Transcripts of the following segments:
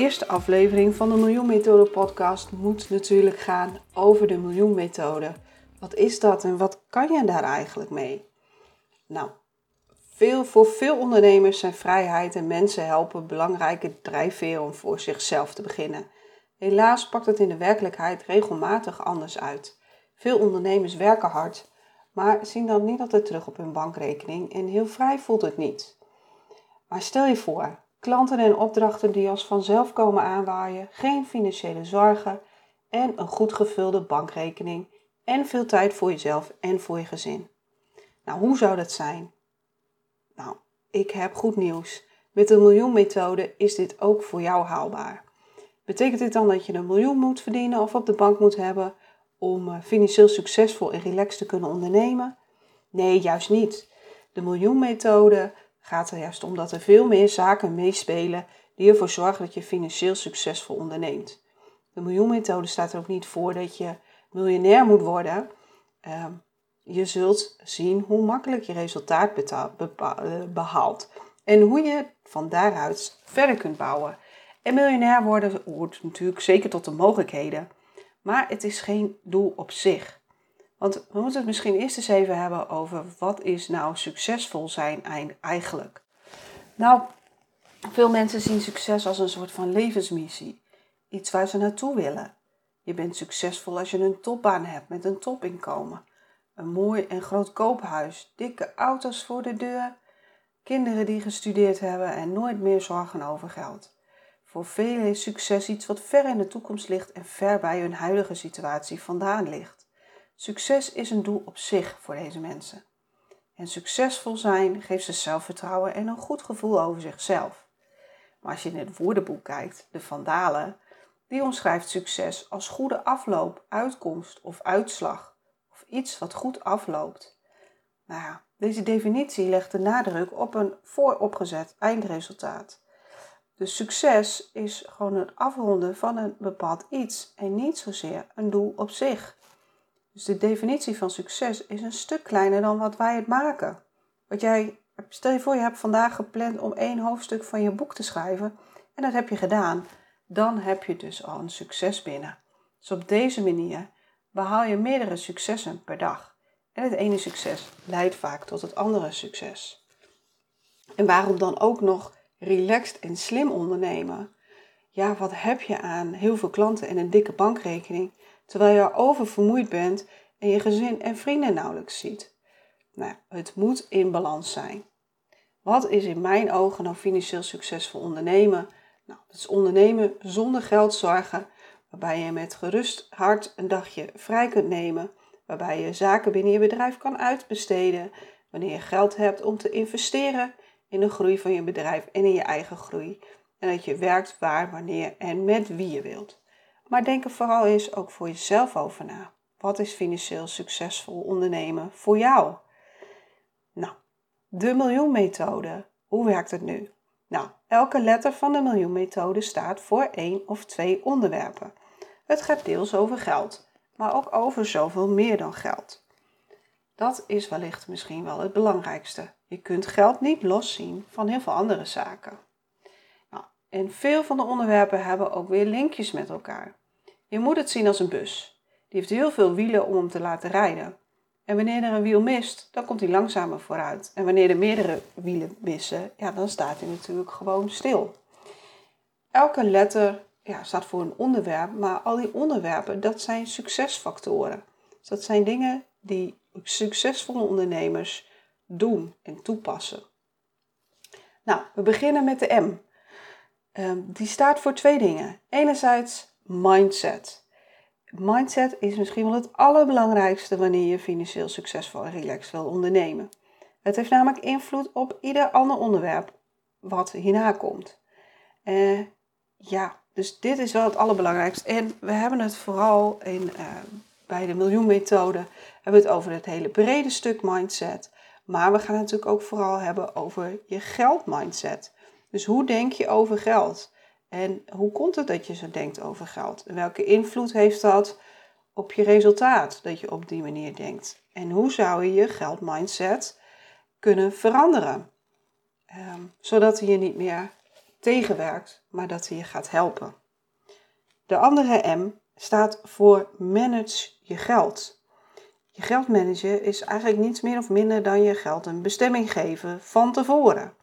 Eerste aflevering van de Miljoenmethode podcast moet natuurlijk gaan over de Miljoenmethode. Wat is dat en wat kan je daar eigenlijk mee? Nou, veel, voor veel ondernemers zijn vrijheid en mensen helpen belangrijke drijfveren om voor zichzelf te beginnen. Helaas pakt het in de werkelijkheid regelmatig anders uit. Veel ondernemers werken hard, maar zien dan niet altijd terug op hun bankrekening en heel vrij voelt het niet. Maar stel je voor, Klanten en opdrachten die als vanzelf komen aanwaaien, geen financiële zorgen en een goed gevulde bankrekening en veel tijd voor jezelf en voor je gezin. Nou, hoe zou dat zijn? Nou, ik heb goed nieuws. Met de miljoenmethode is dit ook voor jou haalbaar. Betekent dit dan dat je een miljoen moet verdienen of op de bank moet hebben om eh, financieel succesvol en relaxed te kunnen ondernemen? Nee, juist niet. De miljoenmethode gaat er juist om dat er veel meer zaken meespelen die ervoor zorgen dat je financieel succesvol onderneemt. De miljoenmethode staat er ook niet voor dat je miljonair moet worden. Ehm, je zult zien hoe makkelijk je resultaat eh, behaalt en hoe je van daaruit verder kunt bouwen. En miljonair worden hoort natuurlijk zeker tot de mogelijkheden, maar het is geen doel op zich. Want we moeten het misschien eerst eens even hebben over wat is nou succesvol zijn eigenlijk. Nou, veel mensen zien succes als een soort van levensmissie. Iets waar ze naartoe willen. Je bent succesvol als je een topbaan hebt met een topinkomen. Een mooi en groot koophuis, dikke auto's voor de deur, kinderen die gestudeerd hebben en nooit meer zorgen over geld. Voor velen is succes iets wat ver in de toekomst ligt en ver bij hun huidige situatie vandaan ligt. Succes is een doel op zich voor deze mensen. En succesvol zijn geeft ze zelfvertrouwen en een goed gevoel over zichzelf. Maar als je in het woordenboek kijkt, de Vandalen, die omschrijft succes als goede afloop, uitkomst of uitslag. Of iets wat goed afloopt. Nou ja, deze definitie legt de nadruk op een vooropgezet eindresultaat. Dus succes is gewoon het afronden van een bepaald iets en niet zozeer een doel op zich. Dus de definitie van succes is een stuk kleiner dan wat wij het maken. Wat jij, stel je voor, je hebt vandaag gepland om één hoofdstuk van je boek te schrijven en dat heb je gedaan. Dan heb je dus al een succes binnen. Dus op deze manier behaal je meerdere successen per dag. En het ene succes leidt vaak tot het andere succes. En waarom dan ook nog relaxed en slim ondernemen? Ja, wat heb je aan heel veel klanten en een dikke bankrekening terwijl je oververmoeid bent en je gezin en vrienden nauwelijks ziet. Nou, het moet in balans zijn. Wat is in mijn ogen nou financieel succesvol ondernemen? Nou, het is ondernemen zonder geld zorgen, waarbij je met gerust hart een dagje vrij kunt nemen, waarbij je zaken binnen je bedrijf kan uitbesteden, wanneer je geld hebt om te investeren in de groei van je bedrijf en in je eigen groei. En dat je werkt waar, wanneer en met wie je wilt. Maar denk er vooral eens ook voor jezelf over na. Wat is financieel succesvol ondernemen voor jou? Nou, de miljoenmethode. Hoe werkt het nu? Nou, elke letter van de miljoenmethode staat voor één of twee onderwerpen. Het gaat deels over geld, maar ook over zoveel meer dan geld. Dat is wellicht misschien wel het belangrijkste. Je kunt geld niet loszien van heel veel andere zaken. Nou, en veel van de onderwerpen hebben ook weer linkjes met elkaar. Je moet het zien als een bus. Die heeft heel veel wielen om hem te laten rijden. En wanneer er een wiel mist, dan komt hij langzamer vooruit. En wanneer er meerdere wielen missen, ja, dan staat hij natuurlijk gewoon stil. Elke letter ja, staat voor een onderwerp, maar al die onderwerpen, dat zijn succesfactoren. Dus dat zijn dingen die succesvolle ondernemers doen en toepassen. Nou, we beginnen met de M. Ehm, die staat voor twee dingen. Enerzijds mindset. Mindset is misschien wel het allerbelangrijkste wanneer je financieel succesvol en relaxed wil ondernemen. Het heeft namelijk invloed op ieder ander onderwerp wat hierna komt. Uh, ja, dus dit is wel het allerbelangrijkste. En we hebben het vooral in uh, bij de miljoenmethode hebben we het over het hele brede stuk mindset. Maar we gaan het natuurlijk ook vooral hebben over je geldmindset. Dus hoe denk je over geld? En hoe komt het dat je zo denkt over geld? En welke invloed heeft dat op je resultaat dat je op die manier denkt? En hoe zou je je geldmindset kunnen veranderen? Ehm, zodat hij je niet meer tegenwerkt, maar dat hij je gaat helpen. De andere M staat voor manage je geld. Je geld managen is eigenlijk niets meer of minder dan je geld een bestemming geven van tevoren.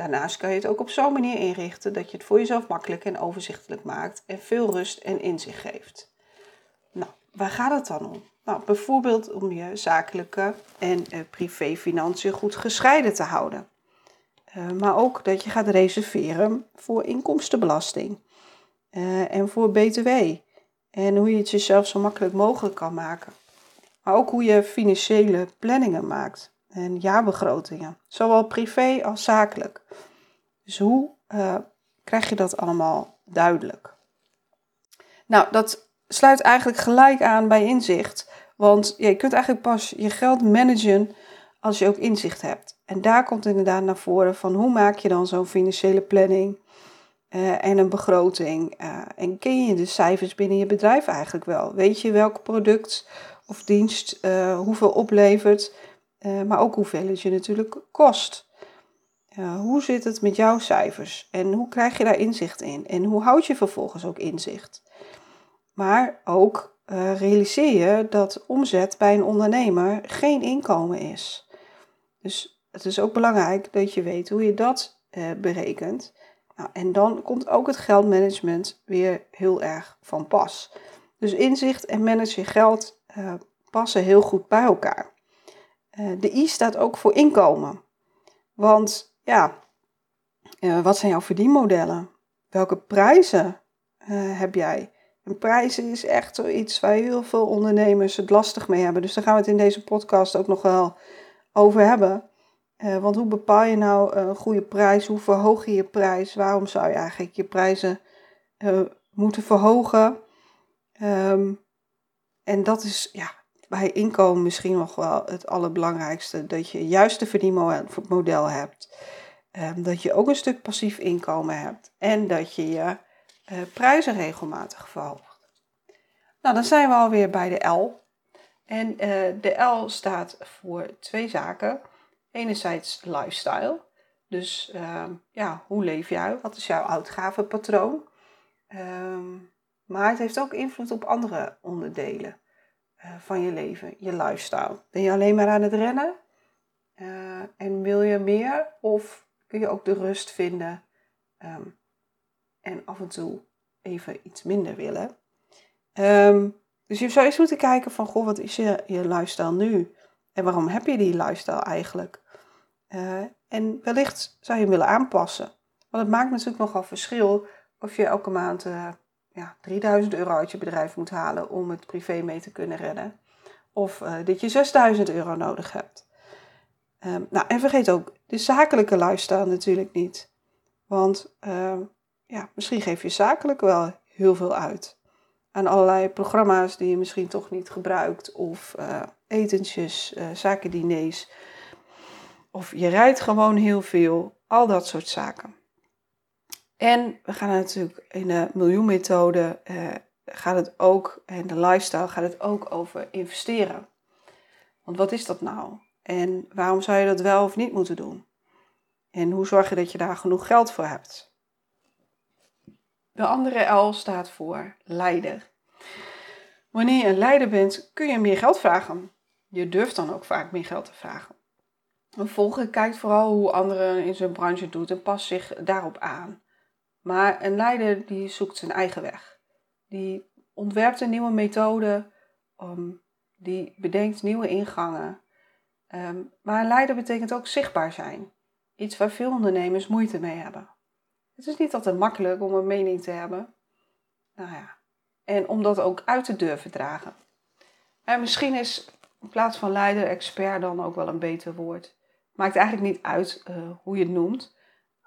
Daarnaast kan je het ook op zo'n manier inrichten dat je het voor jezelf makkelijk en overzichtelijk maakt en veel rust en inzicht geeft. Nou, waar gaat het dan om? Nou, bijvoorbeeld om je zakelijke en eh, privéfinanciën goed gescheiden te houden. Uh, maar ook dat je gaat reserveren voor inkomstenbelasting uh, en voor BTW. En hoe je het jezelf zo makkelijk mogelijk kan maken. Maar ook hoe je financiële planningen maakt en jaarbegrotingen, zowel privé als zakelijk. Dus hoe uh, krijg je dat allemaal duidelijk? Nou, dat sluit eigenlijk gelijk aan bij inzicht, want je kunt eigenlijk pas je geld managen als je ook inzicht hebt. En daar komt inderdaad naar voren van hoe maak je dan zo'n financiële planning uh, en een begroting. Uh, en ken je de cijfers binnen je bedrijf eigenlijk wel? Weet je welk product of dienst hoeveel oplevert? Uh, maar ook hoeveel het je natuurlijk kost. Hoe zit het met jouw cijfers en hoe krijg je daar inzicht in? En hoe houd je vervolgens ook inzicht? Maar ook uh, realiseer je dat omzet bij een ondernemer geen inkomen is. Dus het is ook belangrijk dat je weet hoe je dat berekent. Nou, en dan komt ook het geldmanagement weer heel erg van pas. Dus inzicht en manage je geld passen heel goed bij elkaar. Eh, de I staat ook voor inkomen. Want ja, eh, wat zijn jouw verdienmodellen? Welke prijzen eh, heb jij? En prijzen is echt zoiets waar heel veel ondernemers het lastig mee hebben. Dus daar gaan we het in deze podcast ook nog wel over hebben. want hoe bepaal je nou een goede prijs? Hoe verhoog je je prijs? Waarom zou je eigenlijk je prijzen moeten verhogen? Um, en dat is ja, bij inkomen misschien nog wel het allerbelangrijkste. Dat je juist een verdienmodel hebt. Um, dat je ook een stuk passief inkomen hebt. En dat je je uh, prijzen regelmatig verhoogt. Nou, dan zijn we alweer bij de L. En uh, de L staat voor twee zaken. Enerzijds lifestyle. Dus uh, ja, hoe leef jij? Wat is jouw uitgavenpatroon? Um, maar het heeft ook invloed op andere onderdelen. Eh, van je leven, je lifestyle. Ben je alleen maar aan het rennen? Uh, en wil je meer? Of kun je ook de rust vinden um, en af en toe even iets minder willen? Um, dus je zou eens moeten kijken van, goh, wat is je, je lifestyle nu? En waarom heb je die lifestyle eigenlijk? Uh, en wellicht zou je hem willen aanpassen. Want het maakt natuurlijk nogal verschil of je elke maand ja, 3000 euro uit je bedrijf moet halen om het privé mee te kunnen redden. Of uh, dat je 6000 euro nodig hebt. Um, nou, en vergeet ook de zakelijke lifestyle natuurlijk niet. Want uh, ja, misschien geef je zakelijk wel heel veel uit. Aan allerlei programma's die je misschien toch niet gebruikt. Of uh, etentjes, zakendiners. Of je rijdt gewoon heel veel. Al dat soort zaken. En we gaan natuurlijk in de miljoenmethode uh, gaat het ook, en de lifestyle gaat het ook over investeren. Want wat is dat nou? En waarom zou je dat wel of niet moeten doen? En hoe zorg je dat je daar genoeg geld voor hebt? De andere L staat voor leider. Wanneer je een leider bent, kun je meer geld vragen. Je durft dan ook vaak meer geld te vragen. Een volger kijkt vooral hoe anderen in zijn branche doet en past zich daarop aan. Maar een leider die zoekt zijn eigen weg. Die ontwerpt een nieuwe methode, um, die bedenkt nieuwe ingangen. Um, maar een leider betekent ook zichtbaar zijn. Iets waar veel ondernemers moeite mee hebben. Het is niet altijd makkelijk om een mening te hebben. Nou ja, en om dat ook uit te durven dragen. En misschien is in plaats van leider expert dan ook wel een beter woord. Maakt eigenlijk niet uit uh, hoe je het noemt.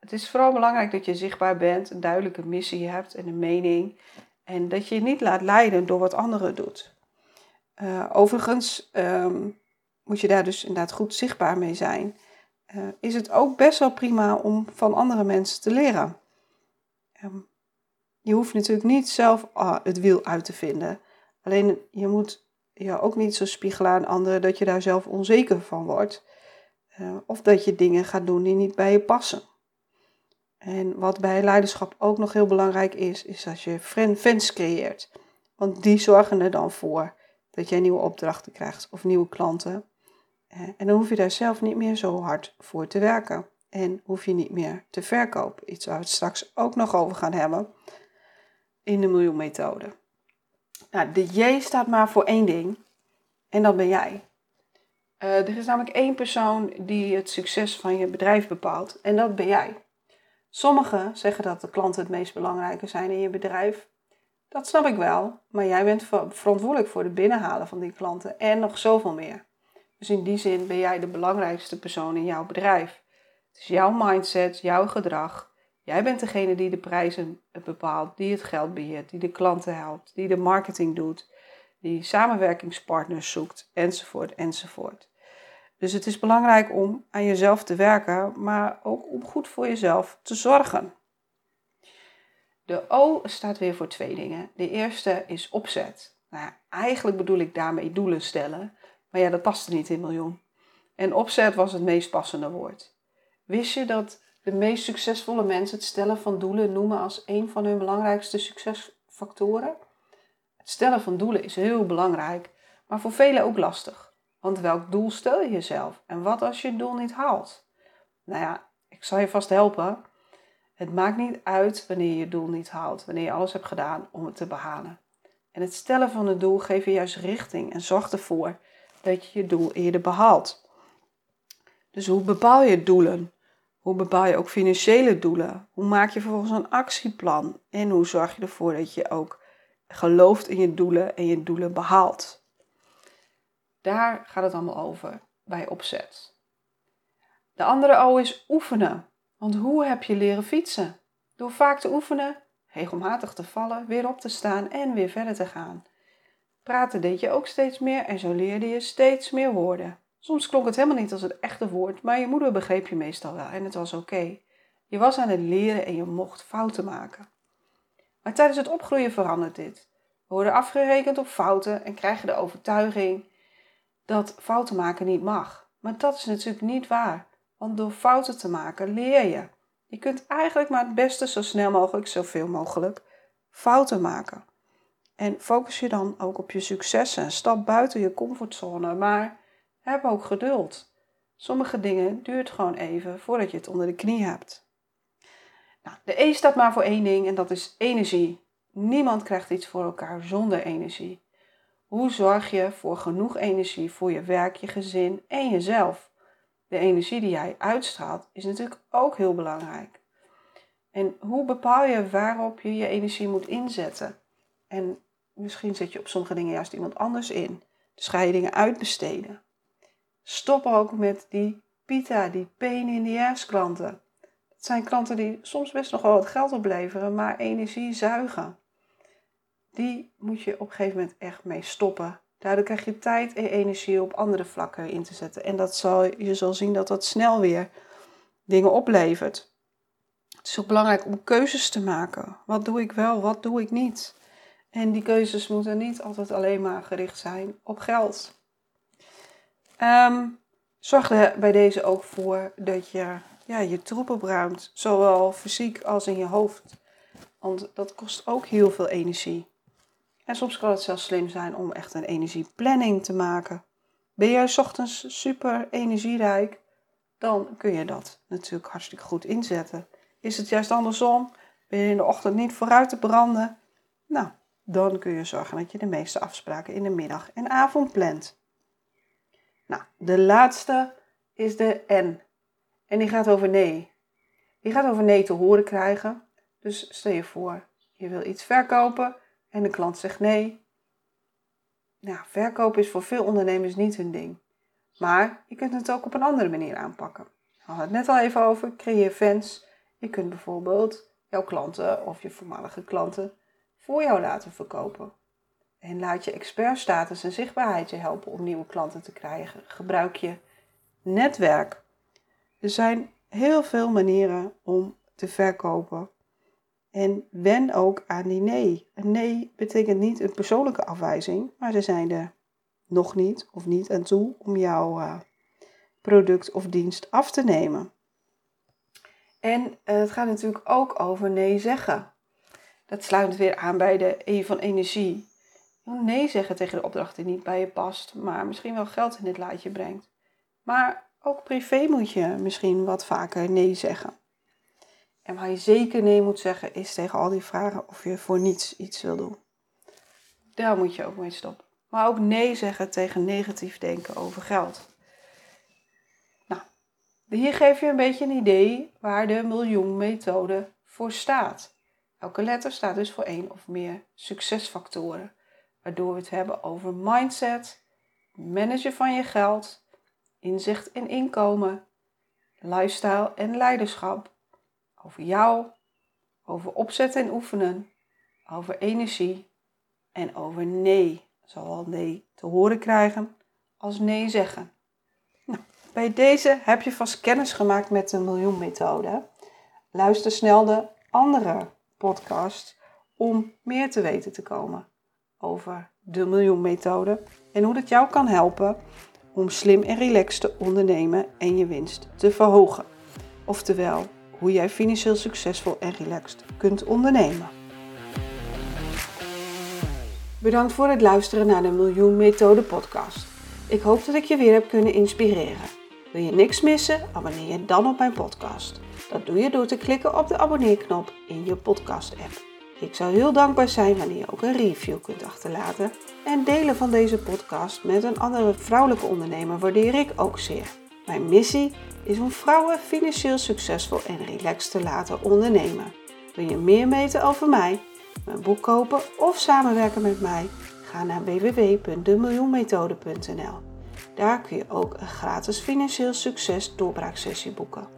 Het is vooral belangrijk dat je zichtbaar bent, een duidelijke missie hebt en een mening. En dat je je niet laat leiden door wat anderen doet. Uh, overigens ehm, moet je daar dus inderdaad goed zichtbaar mee zijn. Uh, is het ook best wel prima om van andere mensen te leren. Um, je hoeft natuurlijk niet zelf uh, het wiel uit te vinden. Alleen je moet je ook niet zo spiegelen aan anderen dat je daar zelf onzeker van wordt. Uh, of dat je dingen gaat doen die niet bij je passen. En wat bij leiderschap ook nog heel belangrijk is, is dat je fans creëert. Want die zorgen er dan voor dat jij nieuwe opdrachten krijgt of nieuwe klanten. Eh, en dan hoef je daar zelf niet meer zo hard voor te werken. En hoef je niet meer te verkopen. Iets waar we het straks ook nog over gaan hebben in de miljoenmethode. Nou, de J staat maar voor één ding. En dat ben jij. Uh, er is namelijk één persoon die het succes van je bedrijf bepaalt. En dat ben jij. Sommigen zeggen dat de klanten het meest belangrijke zijn in je bedrijf. Dat snap ik wel, maar jij bent verantwoordelijk voor het binnenhalen van die klanten en nog zoveel meer. Dus in die zin ben jij de belangrijkste persoon in jouw bedrijf. Het is jouw mindset, jouw gedrag. Jij bent degene die de prijzen bepaalt, die het geld beheert, die de klanten helpt, die de marketing doet, die samenwerkingspartners zoekt, enzovoort, enzovoort. Dus het is belangrijk om aan jezelf te werken, maar ook om goed voor jezelf te zorgen. De O staat weer voor twee dingen. De eerste is opzet. Nou, eigenlijk bedoel ik daarmee doelen stellen, maar ja, dat paste niet in miljoen. En opzet was het meest passende woord. Wist je dat de meest succesvolle mensen het stellen van doelen noemen als een van hun belangrijkste succesfactoren? Het stellen van doelen is heel belangrijk, maar voor velen ook lastig. Want welk doel stel je jezelf? En wat als je het doel niet haalt? Nou ja, ik zal je vast helpen. Het maakt niet uit wanneer je je doel niet haalt, wanneer je alles hebt gedaan om het te behalen. En het stellen van een doel geeft je juist richting en zorgt ervoor dat je je doel eerder behaalt. Dus hoe bepaal je doelen? Hoe bepaal je ook financiële doelen? Hoe maak je vervolgens een actieplan? En hoe zorg je ervoor dat je ook gelooft in je doelen en je doelen behaalt? Daar gaat het allemaal over bij opzet. De andere O is oefenen. Want hoe heb je leren fietsen? Door vaak te oefenen, regelmatig te vallen, weer op te staan en weer verder te gaan. Praten deed je ook steeds meer en zo leerde je steeds meer woorden. Soms klonk het helemaal niet als het echte woord, maar je moeder begreep je meestal wel en het was oké. Je was aan het leren en je mocht fouten maken. Maar tijdens het opgroeien verandert dit. We worden afgerekend op fouten en krijgen de overtuiging dat fouten maken niet mag. Maar dat is natuurlijk niet waar, want door fouten te maken leer je. Je kunt eigenlijk maar het beste zo snel mogelijk, zoveel mogelijk, fouten maken. En focus je dan ook op je successen. Stap buiten je comfortzone, maar heb ook geduld. Sommige dingen duurt gewoon even voordat je het onder de knie hebt. Nou, de E staat maar voor één ding en dat is energie. Niemand krijgt iets voor elkaar zonder energie. Hoe zorg je voor genoeg energie voor je werk, je gezin en jezelf? De energie die jij uitstraalt is natuurlijk ook heel belangrijk. En hoe bepaal je waarop je je energie moet inzetten? En misschien zet je op sommige dingen juist iemand anders in. Dus ga je dingen uitbesteden. Stop ook met die pita, die pain in the ass klanten. Dat zijn klanten die soms best nog wel wat geld opleveren, maar energie zuigen die moet je op een gegeven moment echt mee stoppen. Daardoor krijg je tijd en energie op andere vlakken in te zetten. En dat zal, je zal zien dat dat snel weer dingen oplevert. Het is ook belangrijk om keuzes te maken. Wat doe ik wel, wat doe ik niet? En die keuzes moeten niet altijd alleen maar gericht zijn op geld. Um, zorg er bij deze ook voor dat je ja, je troep opruimt, zowel fysiek als in je hoofd. Want dat kost ook heel veel energie. En soms kan het zelfs slim zijn om echt een energieplanning te maken. Ben jij ochtends super energierijk, dan kun je dat natuurlijk hartstikke goed inzetten. Is het juist andersom? Ben je in de ochtend niet vooruit te branden? Nou, dan kun je zorgen dat je de meeste afspraken in de middag en avond plant. Nou, de laatste is de N. En die gaat over nee. Die gaat over nee te horen krijgen. Dus stel je voor, je wil iets verkopen en de klant zegt nee. Nou, verkopen is voor veel ondernemers niet hun ding. Maar je kunt het ook op een andere manier aanpakken. We hadden het net al even over, creëer fans. Je kunt bijvoorbeeld jouw klanten of je voormalige klanten voor jou laten verkopen. En laat je expertstatus en zichtbaarheid je helpen om nieuwe klanten te krijgen. Gebruik je netwerk. Er zijn heel veel manieren om te verkopen. En wen ook aan die nee. Een nee betekent niet een persoonlijke afwijzing, maar ze zijn er nog niet of niet aan toe om jouw uh, product of dienst af te nemen. En uh, het gaat natuurlijk ook over nee zeggen. Dat sluit weer aan bij de E van energie. Nee zeggen tegen de opdracht die niet bij je past, maar misschien wel geld in dit laadje brengt. Maar ook privé moet je misschien wat vaker nee zeggen. En waar je zeker nee moet zeggen is tegen al die vragen of je voor niets iets wil doen. Daar moet je ook mee stoppen. Maar ook nee zeggen tegen negatief denken over geld. Nou, hier geef je een beetje een idee waar de miljoenmethode voor staat. Elke letter staat dus voor één of meer succesfactoren. Waardoor we het hebben over mindset, managen van je geld, inzicht in inkomen, lifestyle en leiderschap, over jou, over opzetten en oefenen, over energie en over nee. Zowel nee te horen krijgen als nee zeggen. Nou, bij deze heb je vast kennis gemaakt met de miljoenmethode. Luister snel de andere podcast om meer te weten te komen over de miljoenmethode en hoe dat jou kan helpen om slim en relaxed te ondernemen en je winst te verhogen. Oftewel, hoe jij financieel succesvol en relaxed kunt ondernemen. Bedankt voor het luisteren naar de Miljoen Methode podcast. Ik hoop dat ik je weer heb kunnen inspireren. Wil je niks missen? Abonneer je dan op mijn podcast. Dat doe je door te klikken op de abonneerknop in je podcast app. Ik zou heel dankbaar zijn wanneer je ook een review kunt achterlaten en delen van deze podcast met een andere vrouwelijke ondernemer waardeer ik ook zeer. Mijn missie is om vrouwen financieel succesvol en relaxed te laten ondernemen. Wil je meer weten over mij, mijn boek kopen of samenwerken met mij? Ga naar www.demiljoenmethode.nl. Daar kun je ook een gratis financieel succes doorbraaksessie boeken.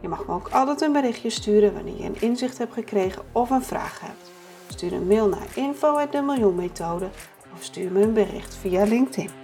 Je mag me ook altijd een berichtje sturen wanneer je een inzicht hebt gekregen of een vraag hebt. Stuur een mail naar info.demiljoenmethode of stuur me een bericht via LinkedIn.